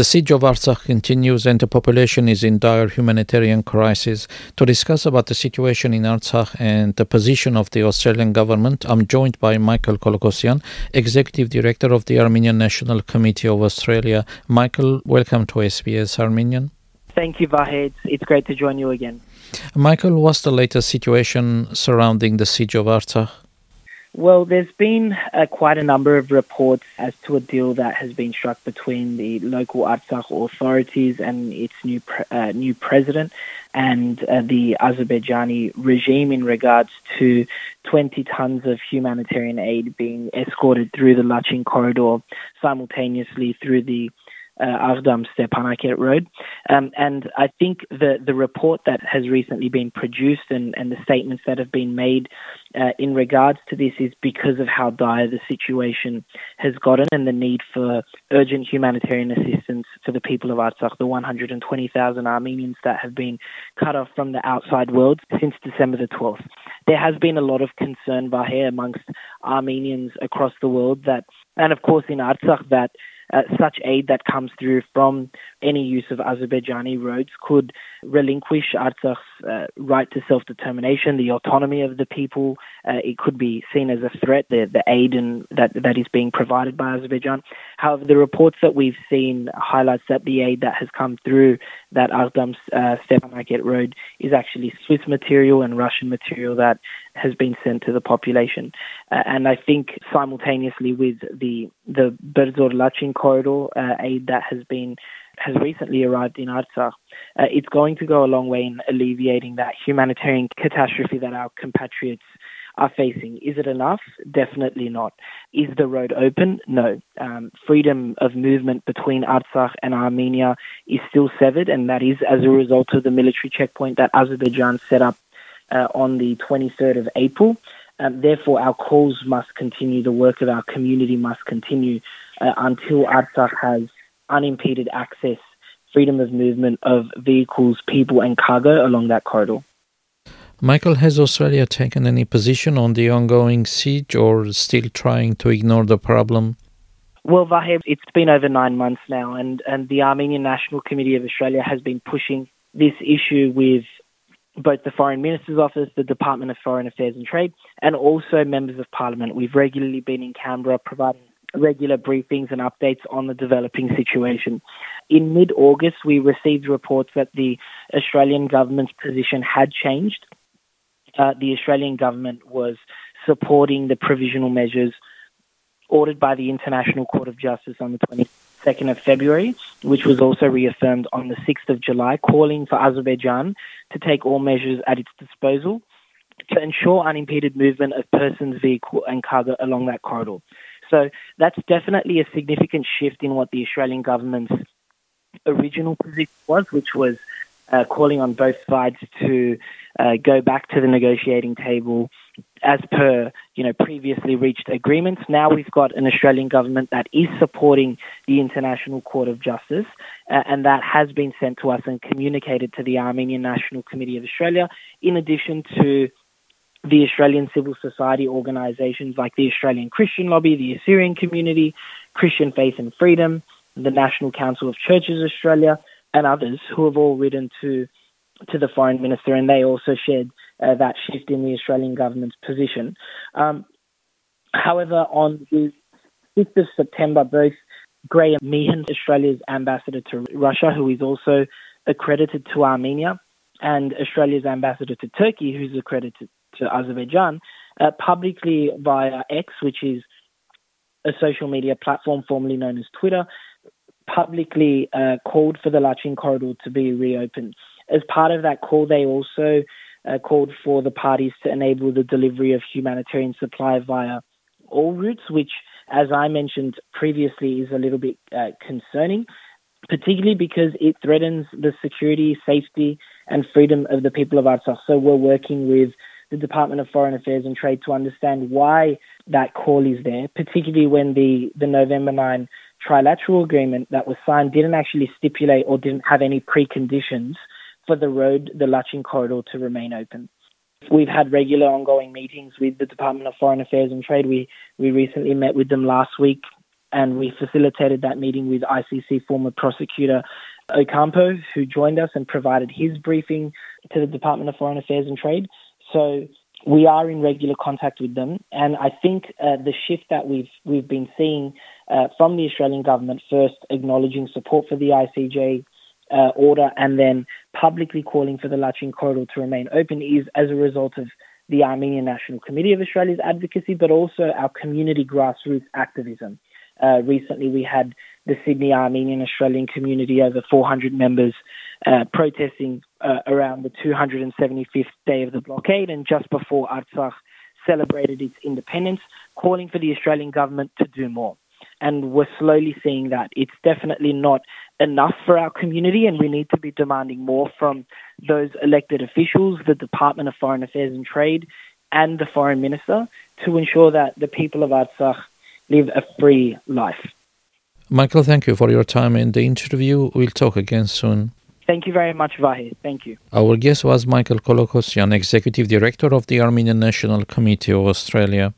The siege of Artsakh continues and the population is in dire humanitarian crisis. To discuss about the situation in Artsakh and the position of the Australian government, I'm joined by Michael Kolokossian, Executive Director of the Armenian National Committee of Australia. Michael, welcome to SBS Armenian. Thank you, Vahe. It's great to join you again. Michael, what's the latest situation surrounding the siege of Artsakh? Well, there's been uh, quite a number of reports as to a deal that has been struck between the local Artsakh authorities and its new pre- uh, new president and uh, the Azerbaijani regime in regards to 20 tons of humanitarian aid being escorted through the Lachin corridor simultaneously through the uh, Stepanakert Road. Um, and I think the, the report that has recently been produced and, and the statements that have been made uh, in regards to this is because of how dire the situation has gotten and the need for urgent humanitarian assistance for the people of Artsakh, the 120,000 Armenians that have been cut off from the outside world since December the 12th. There has been a lot of concern, Bahir, amongst Armenians across the world that, and of course in Artsakh, that uh, such aid that comes through from any use of Azerbaijani roads could relinquish Artsakh's uh, right to self-determination, the autonomy of the people. Uh, it could be seen as a threat, the, the aid and that, that is being provided by Azerbaijan. However, the reports that we've seen highlights that the aid that has come through that Aghdam uh, Stepanakert road is actually Swiss material and Russian material that has been sent to the population. Uh, and I think simultaneously with the the Berdzor Lachin corridor uh, aid that has been has recently arrived in Artsakh, uh, it's going to go a long way in alleviating that humanitarian catastrophe that our compatriots are facing. Is it enough? Definitely not. Is the road open? No. Um, freedom of movement between Artsakh and Armenia is still severed, and that is as a result of the military checkpoint that Azerbaijan set up uh, on the 23rd of April. Um, therefore, our calls must continue, the work of our community must continue uh, until Artsakh has unimpeded access, freedom of movement of vehicles, people, and cargo along that corridor. Michael, has Australia taken any position on the ongoing siege or still trying to ignore the problem? Well, Vahe, it's been over nine months now, and, and the Armenian National Committee of Australia has been pushing this issue with both the Foreign Minister's Office, the Department of Foreign Affairs and Trade, and also members of Parliament. We've regularly been in Canberra providing regular briefings and updates on the developing situation. In mid August, we received reports that the Australian government's position had changed. Uh, the Australian government was supporting the provisional measures ordered by the International Court of Justice on the 22nd of February, which was also reaffirmed on the 6th of July, calling for Azerbaijan to take all measures at its disposal to ensure unimpeded movement of persons, vehicle, and cargo along that corridor. So that's definitely a significant shift in what the Australian government's original position was, which was uh, calling on both sides to uh, go back to the negotiating table as per you know previously reached agreements. Now we've got an Australian government that is supporting the International Court of Justice, uh, and that has been sent to us and communicated to the Armenian National Committee of Australia, in addition to the Australian civil society organisations like the Australian Christian Lobby, the Assyrian Community, Christian Faith and Freedom, the National Council of Churches Australia, and others who have all written to to the foreign minister, and they also shared uh, that shift in the Australian government's position. Um, however, on the 5th of September, both Graeme Meehan, Australia's ambassador to Russia, who is also accredited to Armenia, and Australia's ambassador to Turkey, who's accredited to Azerbaijan, uh, publicly via X, which is a social media platform formerly known as Twitter, publicly uh, called for the Lachin corridor to be reopened. As part of that call, they also uh, called for the parties to enable the delivery of humanitarian supply via all routes, which, as I mentioned previously, is a little bit uh, concerning, particularly because it threatens the security, safety, and freedom of the people of Artsakh. So we're working with the Department of Foreign Affairs and Trade to understand why that call is there, particularly when the, the November 9 trilateral agreement that was signed didn't actually stipulate or didn't have any preconditions for the road, the Lachin corridor, to remain open. We've had regular ongoing meetings with the Department of Foreign Affairs and Trade. We we recently met with them last week and we facilitated that meeting with ICC former prosecutor Ocampo, who joined us and provided his briefing to the Department of Foreign Affairs and Trade. So we are in regular contact with them, and I think uh, the shift that we've we've been seeing uh, from the Australian government, first acknowledging support for the ICJ uh, order, and then publicly calling for the Lachin corridor to remain open, is as a result of the Armenian National Committee of Australia's advocacy, but also our community grassroots activism. Uh, recently, we had the Sydney Armenian Australian community, over 400 members, uh, protesting uh, around the 275th day of the blockade, and just before Artsakh celebrated its independence, calling for the Australian government to do more. And we're slowly seeing that it's definitely not enough for our community, and we need to be demanding more from those elected officials, the Department of Foreign Affairs and Trade, and the Foreign Minister to ensure that the people of Artsakh live a free life. Michael, thank you for your time in the interview. We'll talk again soon. Thank you very much, Vahe. Thank you. Our guest was Michael Kolokossian, Executive Director of the Armenian National Committee of Australia.